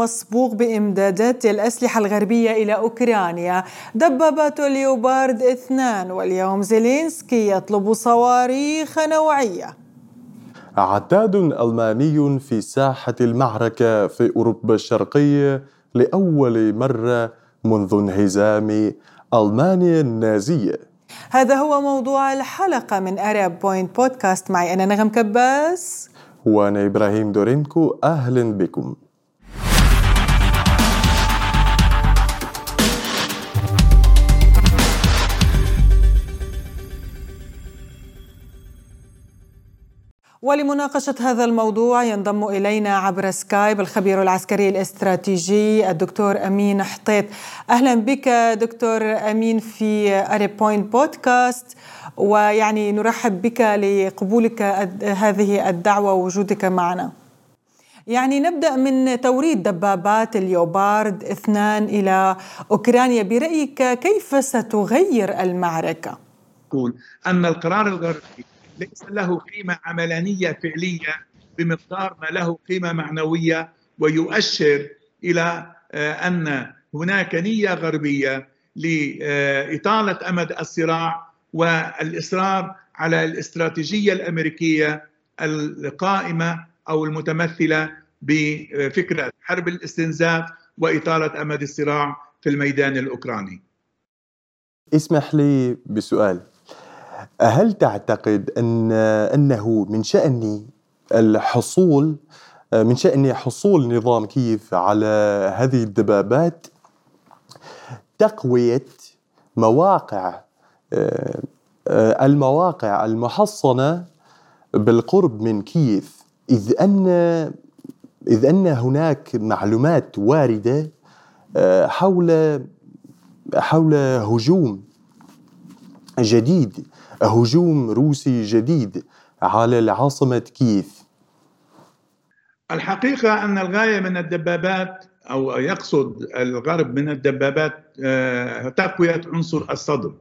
مسبوق بإمدادات الأسلحة الغربية إلى أوكرانيا. دبابات ليوبارد اثنان واليوم زيلينسكي يطلب صواريخ نوعية. عتاد ألماني في ساحة المعركة في أوروبا الشرقية لأول مرة منذ انهزام ألمانيا النازية. هذا هو موضوع الحلقة من أرب بوينت بودكاست معي أنا نغم كباس. وأنا إبراهيم دورينكو. أهلا بكم. ولمناقشة هذا الموضوع ينضم إلينا عبر سكايب الخبير العسكري الاستراتيجي الدكتور أمين حطيت أهلا بك دكتور أمين في عرب بوينت بودكاست ويعني نرحب بك لقبولك هذه الدعوة ووجودك معنا. يعني نبدأ من توريد دبابات اليوبارد اثنان إلى أوكرانيا. برأيك كيف ستغير المعركة؟ أن القرار الغربي ليس له قيمة عملانية فعلية بمقدار ما له قيمة معنوية ويؤشر إلى آه، أن هناك نية غربية لإطالة أمد الصراع والإصرار على الاستراتيجية الأمريكية القائمة أو المتمثلة بفكرة حرب الاستنزاف وإطالة أمد الصراع في الميدان الأوكراني. اسمح لي بسؤال. هل تعتقد أن أنه من شأن الحصول من شأن حصول نظام كيف على هذه الدبابات تقوية مواقع المواقع المحصنة بالقرب من كييف. إذ أن إذ أن هناك معلومات واردة حول حول هجوم جديد هجوم روسي جديد على العاصمة كييف. الحقيقة أن الغاية من الدبابات أو يقصد الغرب من الدبابات آه، تقوية عنصر الصدم.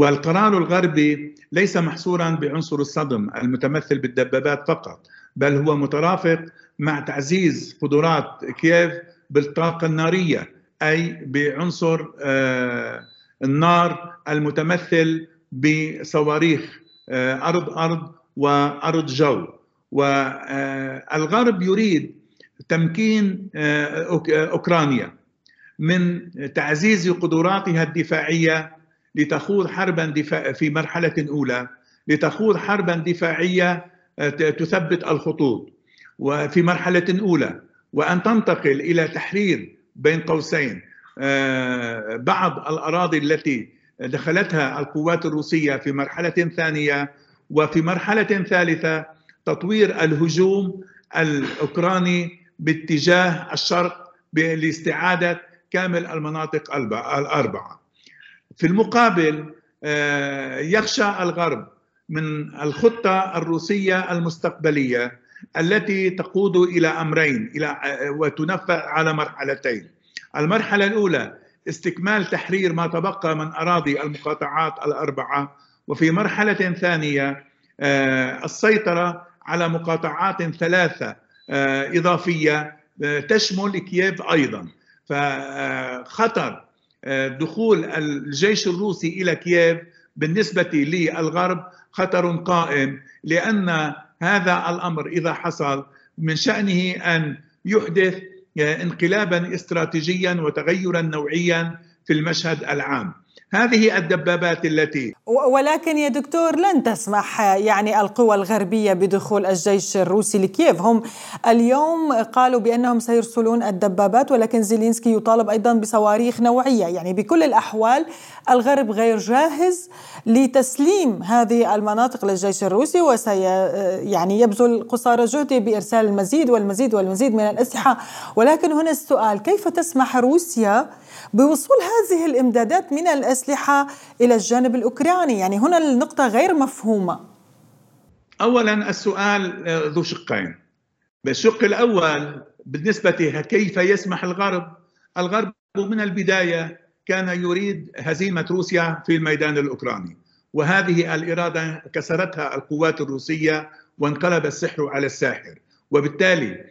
والقرار الغربي ليس محصورا بعنصر الصدم المتمثل بالدبابات فقط بل هو مترافق مع تعزيز قدرات كييف بالطاقة النارية أي بعنصر آه، النار المتمثل بصواريخ آه، أرض أرض وأرض جو. والغرب يريد تمكين آه، أوكرانيا من تعزيز قدراتها الدفاعية لتخوض حربا دفاع في مرحلة أولى لتخوض حربا دفاعية آه، تثبت الخطوط. وفي مرحلة أولى وأن تنتقل إلى تحرير بين قوسين بعض الأراضي التي دخلتها القوات الروسية في مرحلة ثانية وفي مرحلة ثالثة تطوير الهجوم الأوكراني باتجاه الشرق لاستعاده كامل المناطق الأربعة. في المقابل آه، يخشى الغرب من الخطة الروسية المستقبلية التي تقود إلى أمرين إلى آه، وتنفذ على مرحلتين. المرحلة الأولى استكمال تحرير ما تبقى من أراضي المقاطعات الأربعة. وفي مرحلة ثانية آه، السيطرة على مقاطعات ثلاثة آه، إضافية آه، تشمل كييف أيضا. فخطر دخول الجيش الروسي إلى كييف بالنسبة للغرب خطر قائم لأن هذا الأمر إذا حصل من شأنه أن يحدث انقلابا استراتيجيا وتغيرا نوعيا في المشهد العام. هذه الدبابات التي ولكن يا دكتور لن تسمح يعني القوى الغربية بدخول الجيش الروسي لكييف. هم اليوم قالوا بأنهم سيرسلون الدبابات ولكن زيلينسكي يطالب أيضا بصواريخ نوعية. يعني بكل الأحوال الغرب غير جاهز لتسليم هذه المناطق للجيش الروسي وسي يعني يبذل قصارى جهده بإرسال المزيد والمزيد والمزيد من الأسلحة. ولكن هنا السؤال كيف تسمح روسيا بوصول هذه الإمدادات من الأسلحة إلى الجانب الأوكراني. يعني هنا النقطة غير مفهومة. اولا السؤال آه، ذو شقين. بالشق الأول بالنسبة كيف يسمح الغرب الغرب من البداية كان يريد هزيمة روسيا في الميدان الأوكراني وهذه الإرادة كسرتها القوات الروسية وانقلب السحر على الساحر. وبالتالي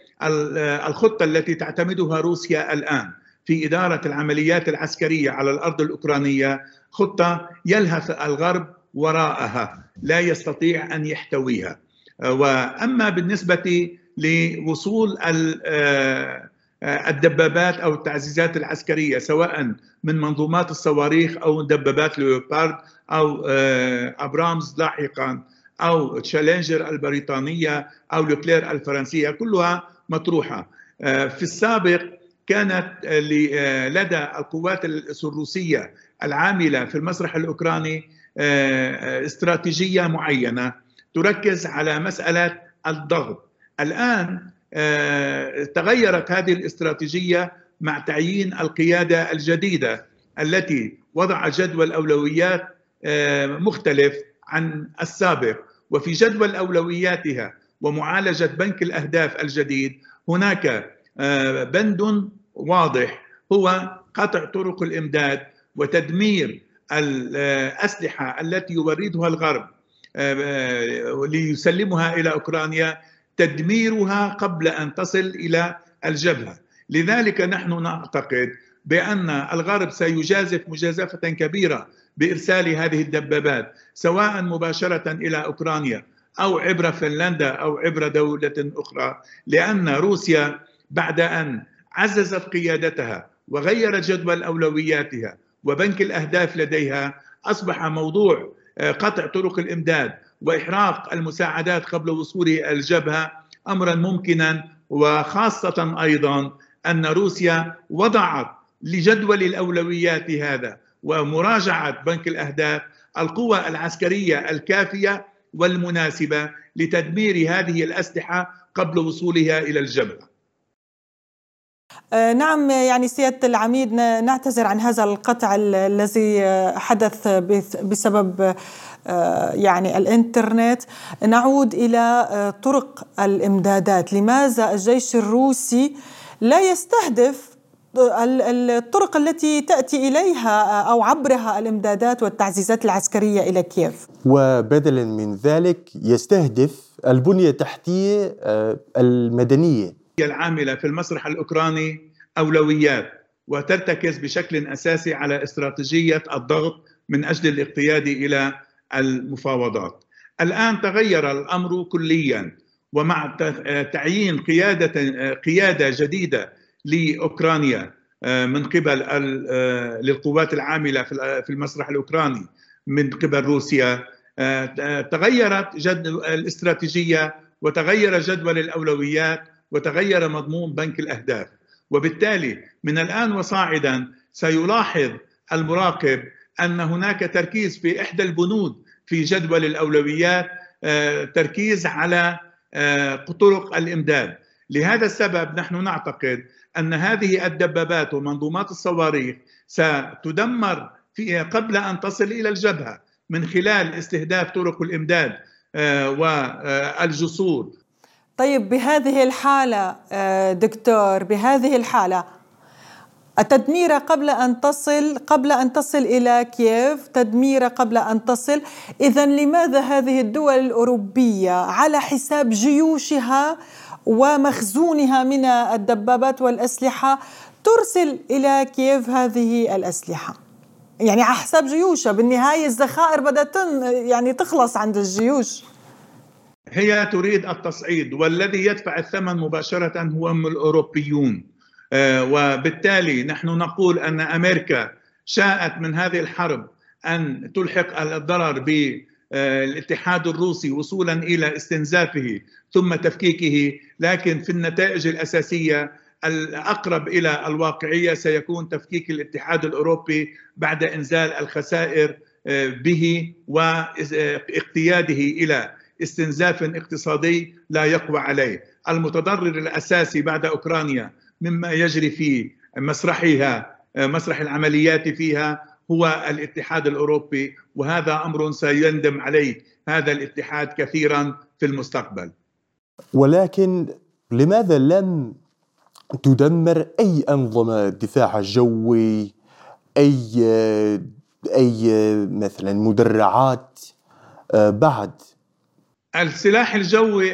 الخطة التي تعتمدها روسيا الآن في إدارة العمليات العسكرية على الأرض الأوكرانية خطة يلهث الغرب وراءها لا يستطيع أن يحتويها. وأما بالنسبة لوصول الدبابات أو التعزيزات العسكرية سواء من منظومات الصواريخ أو دبابات ليوبارد أو أبرامز لاحقا أو تشالنجر البريطانية أو لوكلير الفرنسية كلها مطروحة. في السابق كانت لدى القوات الروسيه العاملة في المسرح الأوكراني استراتيجية معينة تركز على مسألة الضغط. الآن تغيرت هذه الاستراتيجية مع تعيين القيادة الجديدة التي وضع جدول أولويات مختلف عن السابق. وفي جدول أولوياتها ومعالجة بنك الأهداف الجديد هناك بند واضح. هو قطع طرق الإمداد وتدمير الأسلحة التي يوردها الغرب ليسلمها إلى أوكرانيا تدميرها قبل أن تصل إلى الجبهة. لذلك نحن نعتقد بأن الغرب سيجازف مجازفة كبيرة بإرسال هذه الدبابات سواء مباشرة إلى أوكرانيا أو عبر فنلندا أو عبر دولة أخرى لأن روسيا بعد أن عززت قيادتها وغيرت جدول أولوياتها وبنك الأهداف لديها أصبح موضوع قطع طرق الإمداد وإحراق المساعدات قبل وصول الجبهة امرا ممكنا وخاصة أيضا أن روسيا وضعت لجدول الأولويات هذا ومراجعة بنك الأهداف القوى العسكرية الكافية والمناسبة لتدمير هذه الأسلحة قبل وصولها إلى الجبهة. نعم يعني سيادة العميد نعتذر عن هذا القطع الذي حدث بسبب يعني الإنترنت. نعود إلى طرق الإمدادات. لماذا الجيش الروسي لا يستهدف الطرق التي تأتي إليها أو عبرها الإمدادات والتعزيزات العسكرية إلى كييف؟ وبدلا من ذلك يستهدف البنية التحتيه المدنية. العاملة في المسرح الأوكراني أولويات وترتكز بشكل أساسي على استراتيجية الضغط من أجل الاقتياد إلى المفاوضات. الآن تغير الأمر كليا ومع تعيين قيادة قيادة جديدة لأوكرانيا من قبل للقوات العاملة في المسرح الأوكراني من قبل روسيا تغيرت جد الاستراتيجية وتغير جدول الأولويات وتغير مضمون بنك الأهداف. وبالتالي من الآن وصاعدا سيلاحظ المراقب أن هناك تركيز في إحدى البنود في جدول الأولويات تركيز على طرق الإمداد. لهذا السبب نحن نعتقد أن هذه الدبابات ومنظومات الصواريخ ستدمر في قبل أن تصل إلى الجبهة من خلال استهداف طرق الإمداد والجسور طيب بهذه الحالة دكتور بهذه الحالة التدمير قبل أن تصل قبل أن تصل إلى كييف تدمير قبل أن تصل اذا لماذا هذه الدول الأوروبية على حساب جيوشها ومخزونها من الدبابات والأسلحة ترسل إلى كييف هذه الأسلحة؟ يعني على حساب جيوشها بالنهاية الذخائر بدأت يعني تخلص عند الجيوش. هي تريد التصعيد والذي يدفع الثمن مباشرة هم الأوروبيون. وبالتالي نحن نقول أن أمريكا شاءت من هذه الحرب أن تلحق الضرر بالاتحاد الروسي وصولا إلى استنزافه ثم تفكيكه لكن في النتائج الأساسية الأقرب إلى الواقعية سيكون تفكيك الاتحاد الأوروبي بعد إنزال الخسائر به واقتياده إلى استنزاف اقتصادي لا يقوى عليه المتضرر الأساسي بعد أوكرانيا مما يجري في مسرحها مسرح العمليات فيها هو الاتحاد الأوروبي وهذا أمر سيندم عليه هذا الاتحاد كثيرا في المستقبل. ولكن لماذا لم تدمر أي أنظمة دفاع جوي أي أي مثلا مدرعات بعد السلاح الجوي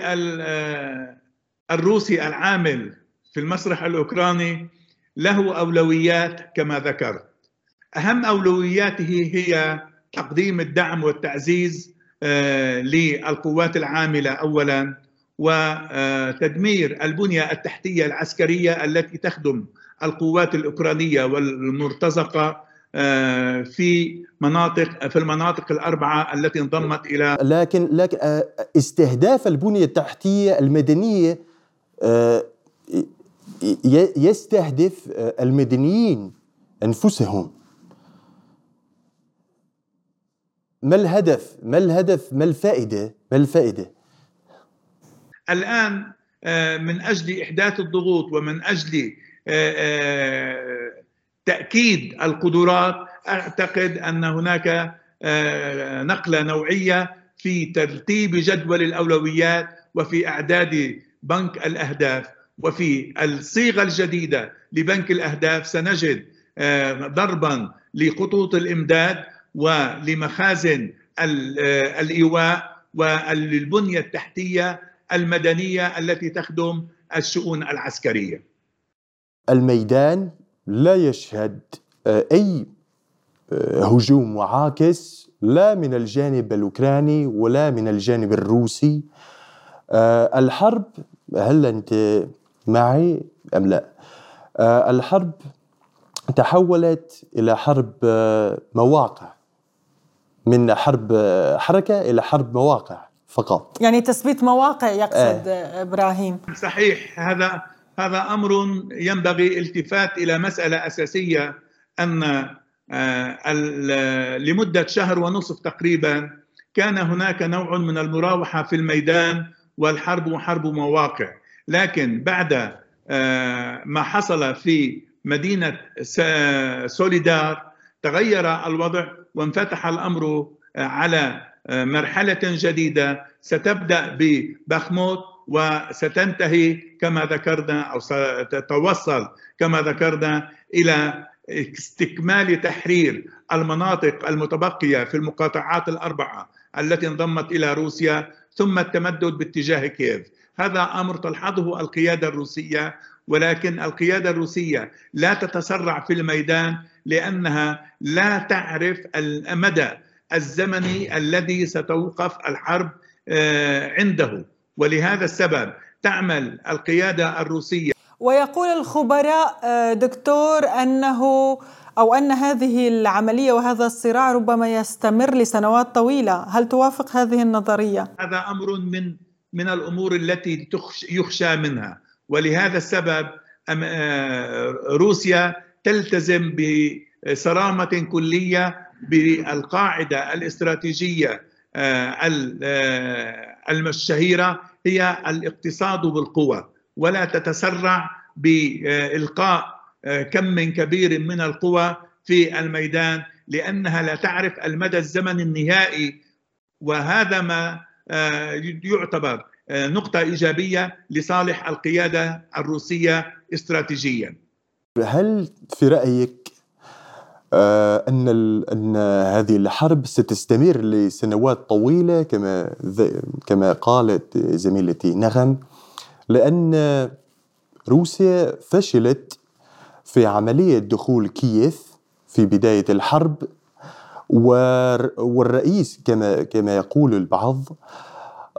الروسي العامل في المسرح الأوكراني له أولويات كما ذكرت أهم أولوياته هي تقديم الدعم والتعزيز آه، للقوات العاملة اولا وتدمير البنية التحتية العسكرية التي تخدم القوات الأوكرانية والمرتزقة آه، في مناطق في المناطق الأربعة التي انضمت إلى لكن لكن آه، استهداف البنية التحتية المدنية يستهدف المدنيين أنفسهم. ما الهدف؟ ما الهدف؟ ما الفائدة؟ ما الفائدة؟ الآن آه، من أجل إحداث الضغوط ومن أجل آه، آه، تأكيد القدرات أعتقد أن هناك نقلة نوعية في ترتيب جدول الأولويات وفي أعداد بنك الأهداف وفي الصيغة الجديدة لبنك الأهداف سنجد ضربا لخطوط الإمداد ولمخازن الإيواء وللبنية التحتية المدنية التي تخدم الشؤون العسكرية. الميدان لا يشهد آه، أي آه، هجوم معاكس لا من الجانب الأوكراني ولا من الجانب الروسي. آه، الحرب هل أنت معي أم لا؟ الحرب تحولت إلى حرب مواقع من حرب حركة إلى حرب مواقع فقط يعني تثبيت مواقع يقصد آه. إبراهيم صحيح هذا هذا أمر ينبغي التفات إلى مسألة أساسية أن آه، لمدة شهر ونصف تقريبا كان هناك نوع من المراوحة في الميدان والحرب حرب مواقع. لكن بعد آه، ما حصل في مدينة سوليدار تغير الوضع وانفتح الأمر على مرحلة جديدة. ستبدأ ببخموت وستنتهي كما ذكرنا أو ستتوصل كما ذكرنا إلى استكمال تحرير المناطق المتبقية في المقاطعات الأربعة التي انضمت إلى روسيا ثم التمدد باتجاه كييف. هذا أمر تلحظه القيادة الروسية ولكن القيادة الروسية لا تتسرع في الميدان لأنها لا تعرف المدى الزمني الذي ستوقف الحرب آه، عنده. ولهذا السبب تعمل القيادة الروسية. ويقول الخبراء آه، دكتور أنه أو أن هذه العملية وهذا الصراع ربما يستمر لسنوات طويلة، هل توافق هذه النظرية؟ هذا أمر من من الأمور التي يخشى منها. ولهذا السبب آه، روسيا تلتزم بصرامة كلية بالقاعدة الاستراتيجية آه، الشهيره هي الاقتصاد بالقوى ولا تتسرع بإلقاء كم كبير من القوى في الميدان لأنها لا تعرف المدى الزمني النهائي. وهذا ما يعتبر نقطة إيجابية لصالح القيادة الروسية استراتيجيا. هل في رأيك آه، أن أن هذه الحرب ستستمر لسنوات طويلة كما كما قالت زميلتي نغم لأن روسيا فشلت في عملية دخول كييف في بداية الحرب والرئيس كما كما يقول البعض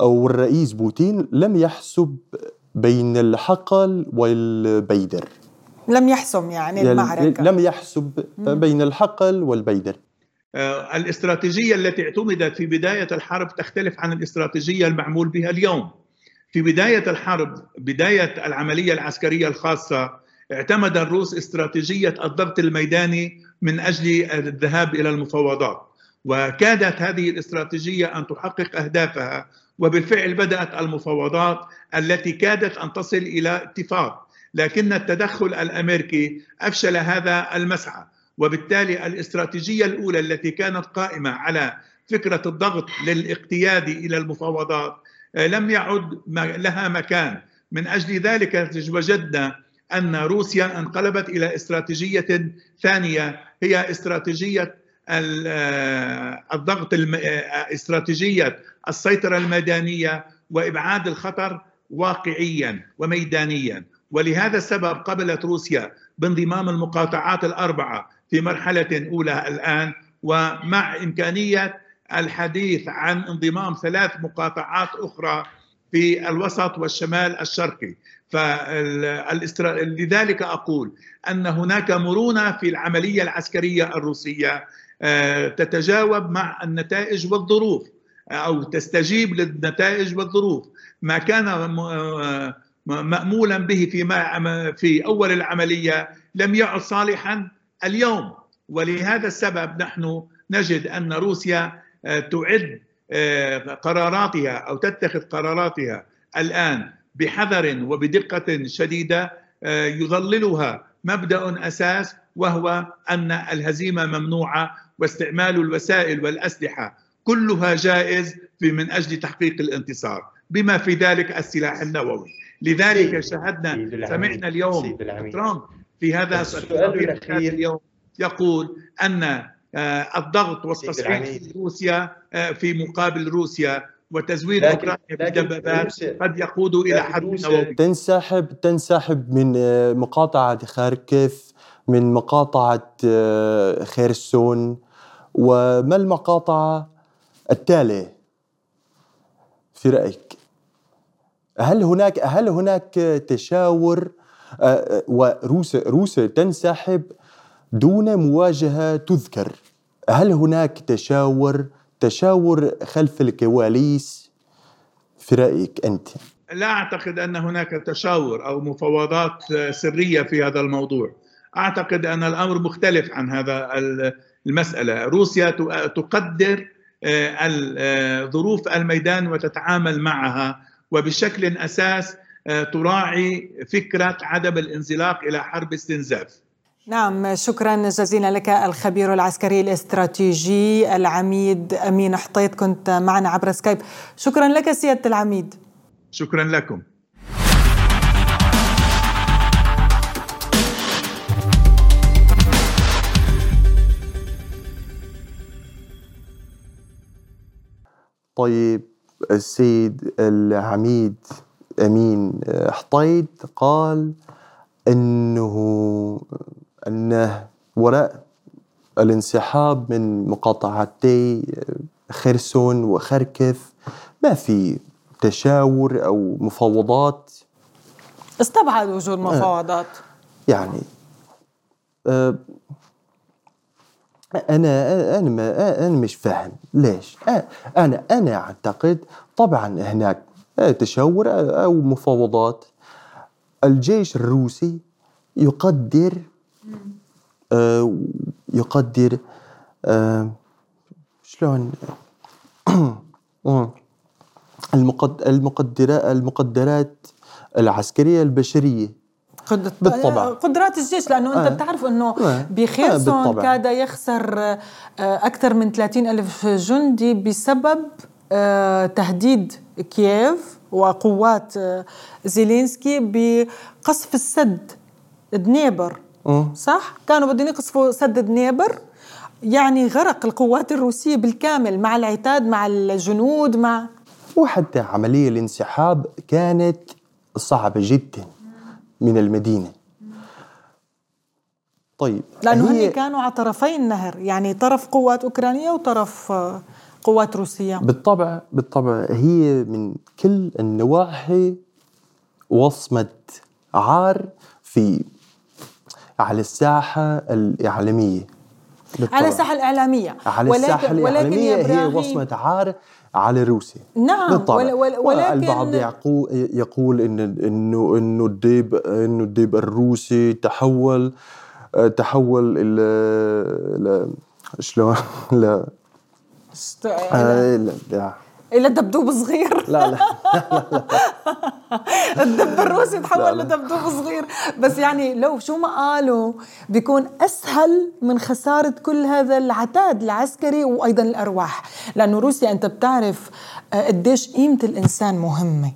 والرئيس بوتين لم يحسب بين الحقل والبيدر. لم يحسم يعني, يعني المعركة. لم يحسب بين الحقل والبيدر آه، الاستراتيجية التي اعتمدت في بداية الحرب تختلف عن الاستراتيجية المعمول بها اليوم. في بداية الحرب بداية العملية العسكرية الخاصة اعتمد الروس استراتيجية الضغط الميداني من أجل الذهاب إلى المفاوضات. وكادت هذه الاستراتيجية أن تحقق أهدافها وبالفعل بدأت المفاوضات التي كادت أن تصل إلى اتفاق. لكن التدخل الأمريكي أفشل هذا المسعى. وبالتالي الاستراتيجية الأولى التي كانت قائمة على فكرة الضغط للاقتياد إلى المفاوضات آه، لم يعد لها مكان. من أجل ذلك وجدنا أن روسيا انقلبت إلى استراتيجية ثانية هي استراتيجية آه، الضغط آه، استراتيجية السيطرة الميدانية وإبعاد الخطر واقعيا وميدانيا. ولهذا السبب قبلت روسيا بانضمام المقاطعات الأربعة في مرحلة أولى الآن ومع إمكانية الحديث عن انضمام ثلاث مقاطعات أخرى في الوسط والشمال الشرقي. فلذلك أقول أن هناك مرونة في العملية العسكرية الروسية آه، تتجاوب مع النتائج والظروف أو تستجيب للنتائج والظروف. ما كان آه، مامولا به في في أول العملية لم يعد صالحا اليوم. ولهذا السبب نحن نجد أن روسيا آه، تعد قراراتها أو تتخذ قراراتها الآن بحذر وبدقة شديدة يظللها مبدأ أساس وهو أن الهزيمة ممنوعة واستعمال الوسائل والأسلحة كلها جائز في من أجل تحقيق الانتصار بما في ذلك السلاح النووي. لذلك شاهدنا سمعنا اليوم ترامب في هذا السؤال اليوم يقول أن آه، الضغط والتصعيد في روسيا آه، في مقابل روسيا وتزويد أوكرانيا بالدبابات قد يقود إلى حرب نووي. تنسحب تنسحب من آه، مقاطعة خاركيف من مقاطعة خيرسون وما المقاطعة التالية في رأيك؟ هل هناك هل هناك تشاور؟ آه، آه، وروسيا روسيا تنسحب دون مواجهة تذكر. هل هناك تشاور؟ تشاور خلف الكواليس؟ في رأيك أنت؟ لا أعتقد أن هناك تشاور أو مفاوضات سرية في هذا الموضوع. أعتقد أن الأمر مختلف عن هذا المسألة. روسيا تقدر آه، آه، ظروف الميدان وتتعامل معها وبشكل أساس آه، تراعي فكرة عدم الانزلاق إلى حرب استنزاف. نعم شكرا جزيلا لك الخبير العسكري الاستراتيجي العميد أمين حطيت كنت معنا عبر سكايب. شكرا لك سيادة العميد. شكرا لكم. طيب السيد العميد أمين حطيد قال إنه أنه وراء الانسحاب من مقاطعتي خرسون وخركف ما في تشاور أو مفاوضات. استبعد وجود مفاوضات. يعني آه، أنا أنا ما أنا مش فاهم. ليش؟ أنا أنا أعتقد طبعا هناك تشاور أو مفاوضات. الجيش الروسي يقدر آه، يقدر آه، شلون؟ المقدرات المقدرات العسكرية البشرية. بالطبع. قدرات الجيش لأنه أنت آه. بتعرف إنه آه. بخيرسون آه كاد يخسر آه، أكثر من 30 ألف جندي بسبب آه، تهديد كييف وقوات زيلينسكي بقصف السد دنيبر صح؟ كانوا بدهم يقصفوا سد دنيبر يعني غرق القوات الروسية بالكامل مع العتاد مع الجنود مع وحتى عملية الانسحاب كانت صعبة جدا. من المدينة. طيب لأنه هي كانوا على طرفي النهر يعني طرف قوات أوكرانية وطرف آه، قوات روسية. بالطبع بالطبع هي من كل النواحي وصمة عار في على الساحة الإعلامية. بالطبع. على الساحة الإعلامية. على ولكن الساحة الإعلامية ولكن هي وصمة عار على روسيا. نعم بالطبع. ولكن البعض يقول يقول إن إنه إنه الديب إنه الديب الروسي تحول تحول إلى شلون؟ لا. لا. إلى دبدوب صغير. لا لا الدب الروسي تحول لدبدوب صغير. بس يعني لو شو ما قالوا بيكون أسهل من خسارة كل هذا العتاد العسكري وأيضا الأرواح. لأنه روسيا أنت بتعرف آه، قديش قيمة الإنسان مهمة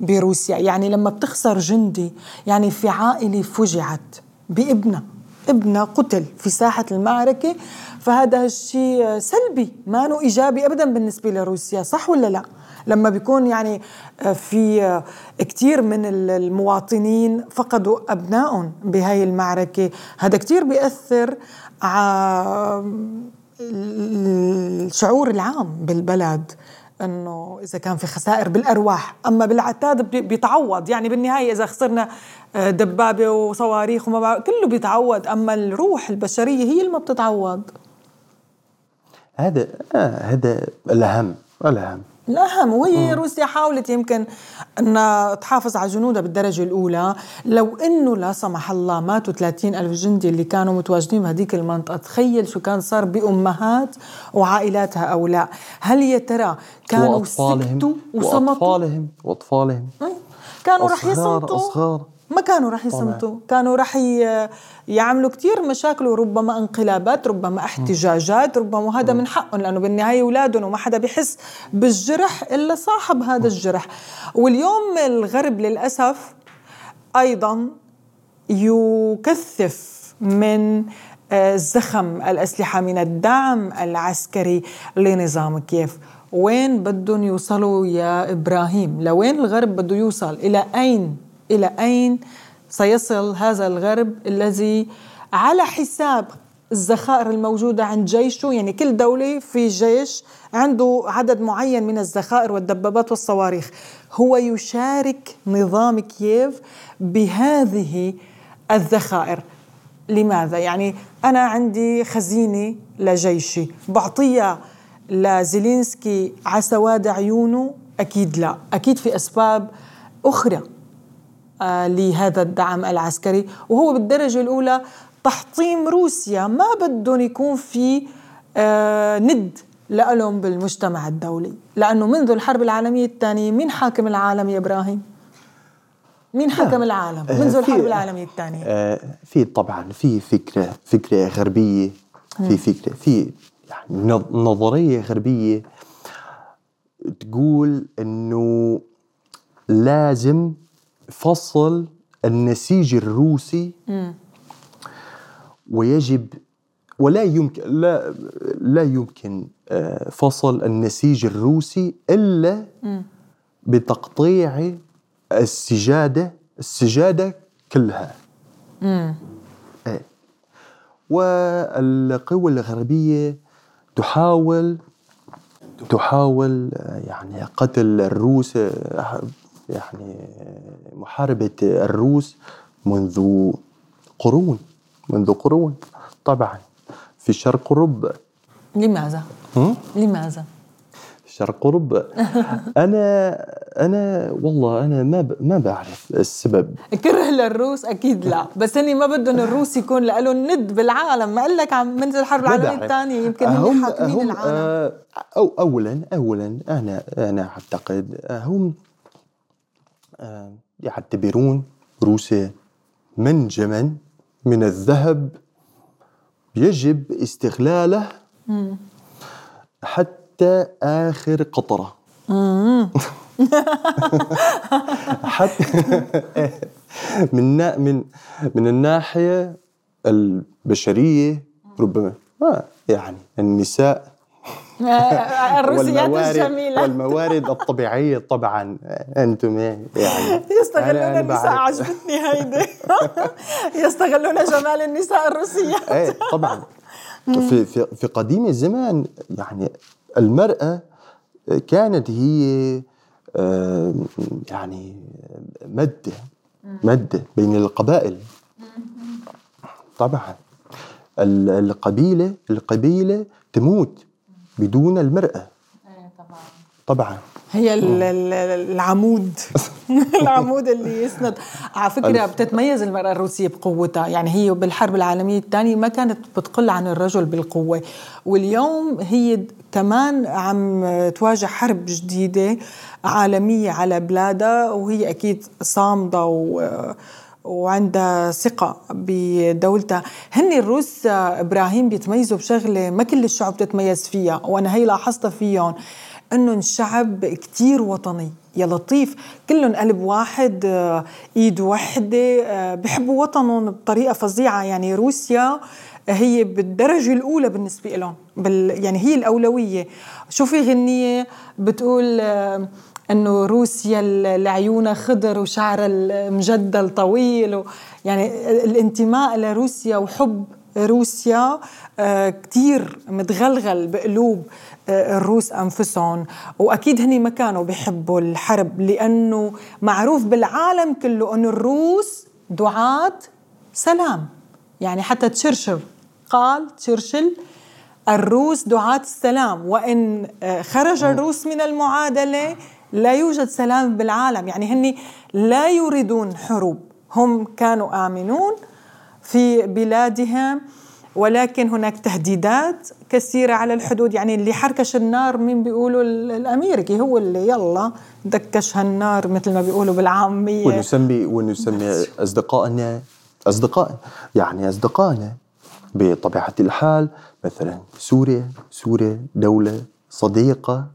بروسيا. يعني لما بتخسر جندي يعني في عائلة فجعت بابنها. ابنها قتل في ساحة المعركة فهذا الشيء سلبي ما إيجابي أبدا بالنسبة لروسيا صح ولا لا؟ لما بيكون يعني آه، في آه، كثير من المواطنين فقدوا أبنائهم بهاي المعركة هذا كثير بيأثر على الشعور العام بالبلد إنه إذا كان في خسائر بالأرواح أما بالعتاد بيتعوض. يعني بالنهاية إذا خسرنا آه، دبابة وصواريخ وما كله بيتعوض. أما الروح البشرية هي اللي ما بتتعوض. هذا آه هذا الأهم الأهم. الأهم وهي روسيا حاولت يمكن أنها تحافظ على جنودها بالدرجة الأولى. لو أنه لا سمح الله ماتوا 30 ألف جندي اللي كانوا متواجدين بهذيك المنطقة تخيل شو كان صار بأمهات وعائلاتها أو لا. هل يا ترى كانوا وأطفالهم سكتوا وصمتوا وأطفالهم وأطفالهم. كانوا رح يصمتوا؟ أصغار. ما كانوا راح يصمتوا. كانوا راح يعملوا كثير مشاكل وربما انقلابات ربما احتجاجات ربما وهذا من حقهم لأنه بالنهاية أولادهم وما حدا بيحس بالجرح إلا صاحب هذا الجرح. واليوم الغرب للأسف أيضا يكثف من آه، زخم الأسلحة من الدعم العسكري لنظام كيف وين بدهم يوصلوا يا إبراهيم؟ لوين الغرب بده يوصل؟ إلى أين؟ إلى أين سيصل هذا الغرب الذي على حساب الذخائر الموجودة عند جيشه؟ يعني كل دولة في جيش عنده عدد معين من الذخائر والدبابات والصواريخ. هو يشارك نظام كييف بهذه الذخائر لماذا؟ يعني أنا عندي خزينة لجيشي بعطيها لزيلينسكي على سواد عيونه؟ أكيد لا. أكيد في أسباب أخرى. لهذا الدعم العسكري وهو بالدرجة الأولى تحطيم روسيا ما بدهم يكون في آه، ند لهم بالمجتمع الدولي لأنه منذ الحرب العالمية الثانية مين حاكم العالم يا إبراهيم؟ مين حكم العالم آه، منذ الحرب العالمية الثانية؟ في طبعا في فكرة فكرة غربية في فكرة في يعني نظرية غربية تقول إنه لازم فصل النسيج الروسي ويجب ولا يمكن لا لا يمكن آه، فصل النسيج الروسي إلا بتقطيع السجاده السجادة كلها إيه. والقوى الغربية تحاول تحاول آه، يعني قتل الروس آه، يعني محاربة الروس منذ قرون منذ قرون طبعا. في شرق أوروبا لماذا؟ لماذا؟ شرق اوروبا أنا أنا والله أنا ما ما بعرف السبب. كره للروس؟ أكيد لا. بس هني ما بدهم الروس يكون لهم ند بالعالم. ما قال لك عم منذ الحرب العالميه الثانية يمكن هم حاكمين العالم. آه، أو اولا اولا أنا أنا أعتقد هم يعتبرون روسيا منجما من الذهب يجب استغلاله حتى آخر قطرة. حتى من من من الناحية البشرية ربما. ما يعني النساء الروسيات الجميلة. والموارد الطبيعية طبعا أنتم يعني يستغلون النساء عجبتني هيدي يستغلون جمال النساء الروسيات إيه طبعا. في في في قديم الزمان يعني المرأة كانت هي يعني مدة مدة بين القبائل. طبعا. القبيلة القبيلة تموت. بدون المرأة. إيه، طبعا. طبعا. هي العمود. العمود اللي يسند. على فكرة بتتميز المرأة الروسية بقوتها. يعني هي بالحرب العالمية الثانية ما كانت بتقل عن الرجل بالقوة. واليوم هي كمان عم تواجه حرب جديدة عالمية على بلادها وهي أكيد صامدة و وعندها ثقة بدولتها هن الروس إبراهيم بيتميزوا بشغلة ما كل الشعوب بتتميز فيها وأنا هي لاحظتها فيهم إنهم شعب كتير وطني يا لطيف. كلهم قلب واحد إيد وحدة بحبوا وطنهم بطريقة فظيعة. يعني روسيا هي بالدرجة الأولى بالنسبة لهم بال يعني هي الأولوية. شو في غنية بتقول أنه روسيا اللي عيونها خضر وشعرها المجدل طويل و يعني الانتماء لروسيا وحب روسيا آه، كتير متغلغل بقلوب آه، الروس أنفسهم. وأكيد هني ما كانوا بيحبوا الحرب لأنه معروف بالعالم كله أنه الروس دعاة سلام. يعني حتى تشرشل قال تشرشل الروس دعاة السلام. وإن آه، خرج الروس من المعادلة لا يوجد سلام بالعالم. يعني هني لا يريدون حروب. هم كانوا آمنون في بلادهم ولكن هناك تهديدات كثيرة على الحدود. يعني اللي حركش النار مين بيقولوا الأمريكي هو اللي يلا دكش هالنار مثل ما بيقولوا بالعامية. ونسمي ونسمي أصدقائنا أصدقاء يعني أصدقائنا بطبيعة الحال مثلا سوريا. سوريا دولة صديقة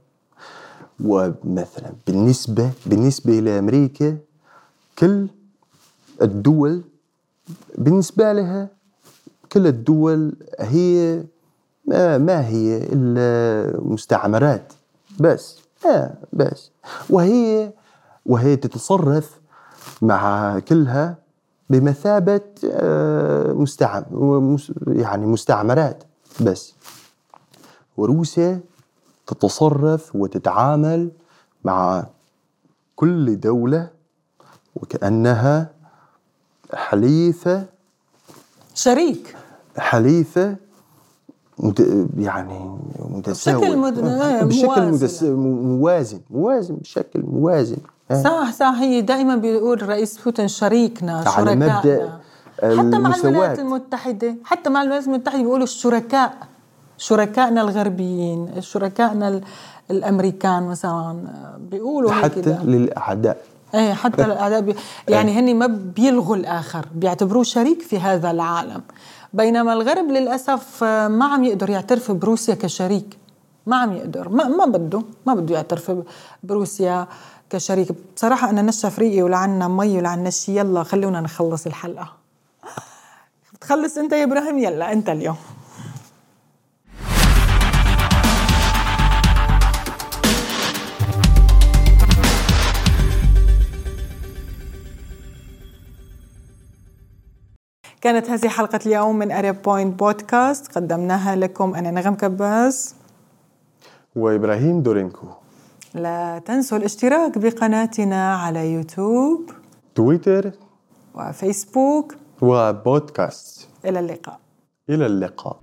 ومثلا بالنسبة بالنسبة لأمريكا كل الدول بالنسبة لها كل الدول هي ما, ما هي إلا مستعمرات. بس آه بس. وهي وهي تتصرف مع كلها بمثابة آه مستعم يعني مستعمرات. بس. وروسيا تتصرف وتتعامل مع كل دولة وكأنها حليفة شريك. حليفة. يعني متساوي بشكل مد... بشكل متس... موازن موازن بشكل موازن. صح صح هي دائما بيقول رئيس بوتين شريكنا على مبدأ حتى مع الولايات المتحدة حتى مع الولايات المتحدة بيقولوا الشركاء. شركائنا الغربيين شركائنا الأمريكان مثلا بيقولوا حتى للأعداء. إيه حتى الاعداء بي يعني هني ما بيلغوا الآخر بيعتبروه شريك في هذا العالم. بينما الغرب للأسف ما عم يقدر يعترف بروسيا كشريك. ما عم يقدر. ما, ما بده. ما بده يعترف بروسيا كشريك. بصراحة أنا نشف ريقي ولعنا مي ولعنا شي. يلا خلونا نخلص الحلقة. بتخلص أنت يا إبراهيم؟ يلا أنت اليوم. كانت هذه حلقة اليوم من عرب بوينت بودكاست قدمناها لكم. أنا نغم كباس وإبراهيم دورينكو. لا تنسوا الاشتراك بقناتنا على يوتيوب تويتر. وفيسبوك. وبودكاست. إلى اللقاء. إلى اللقاء.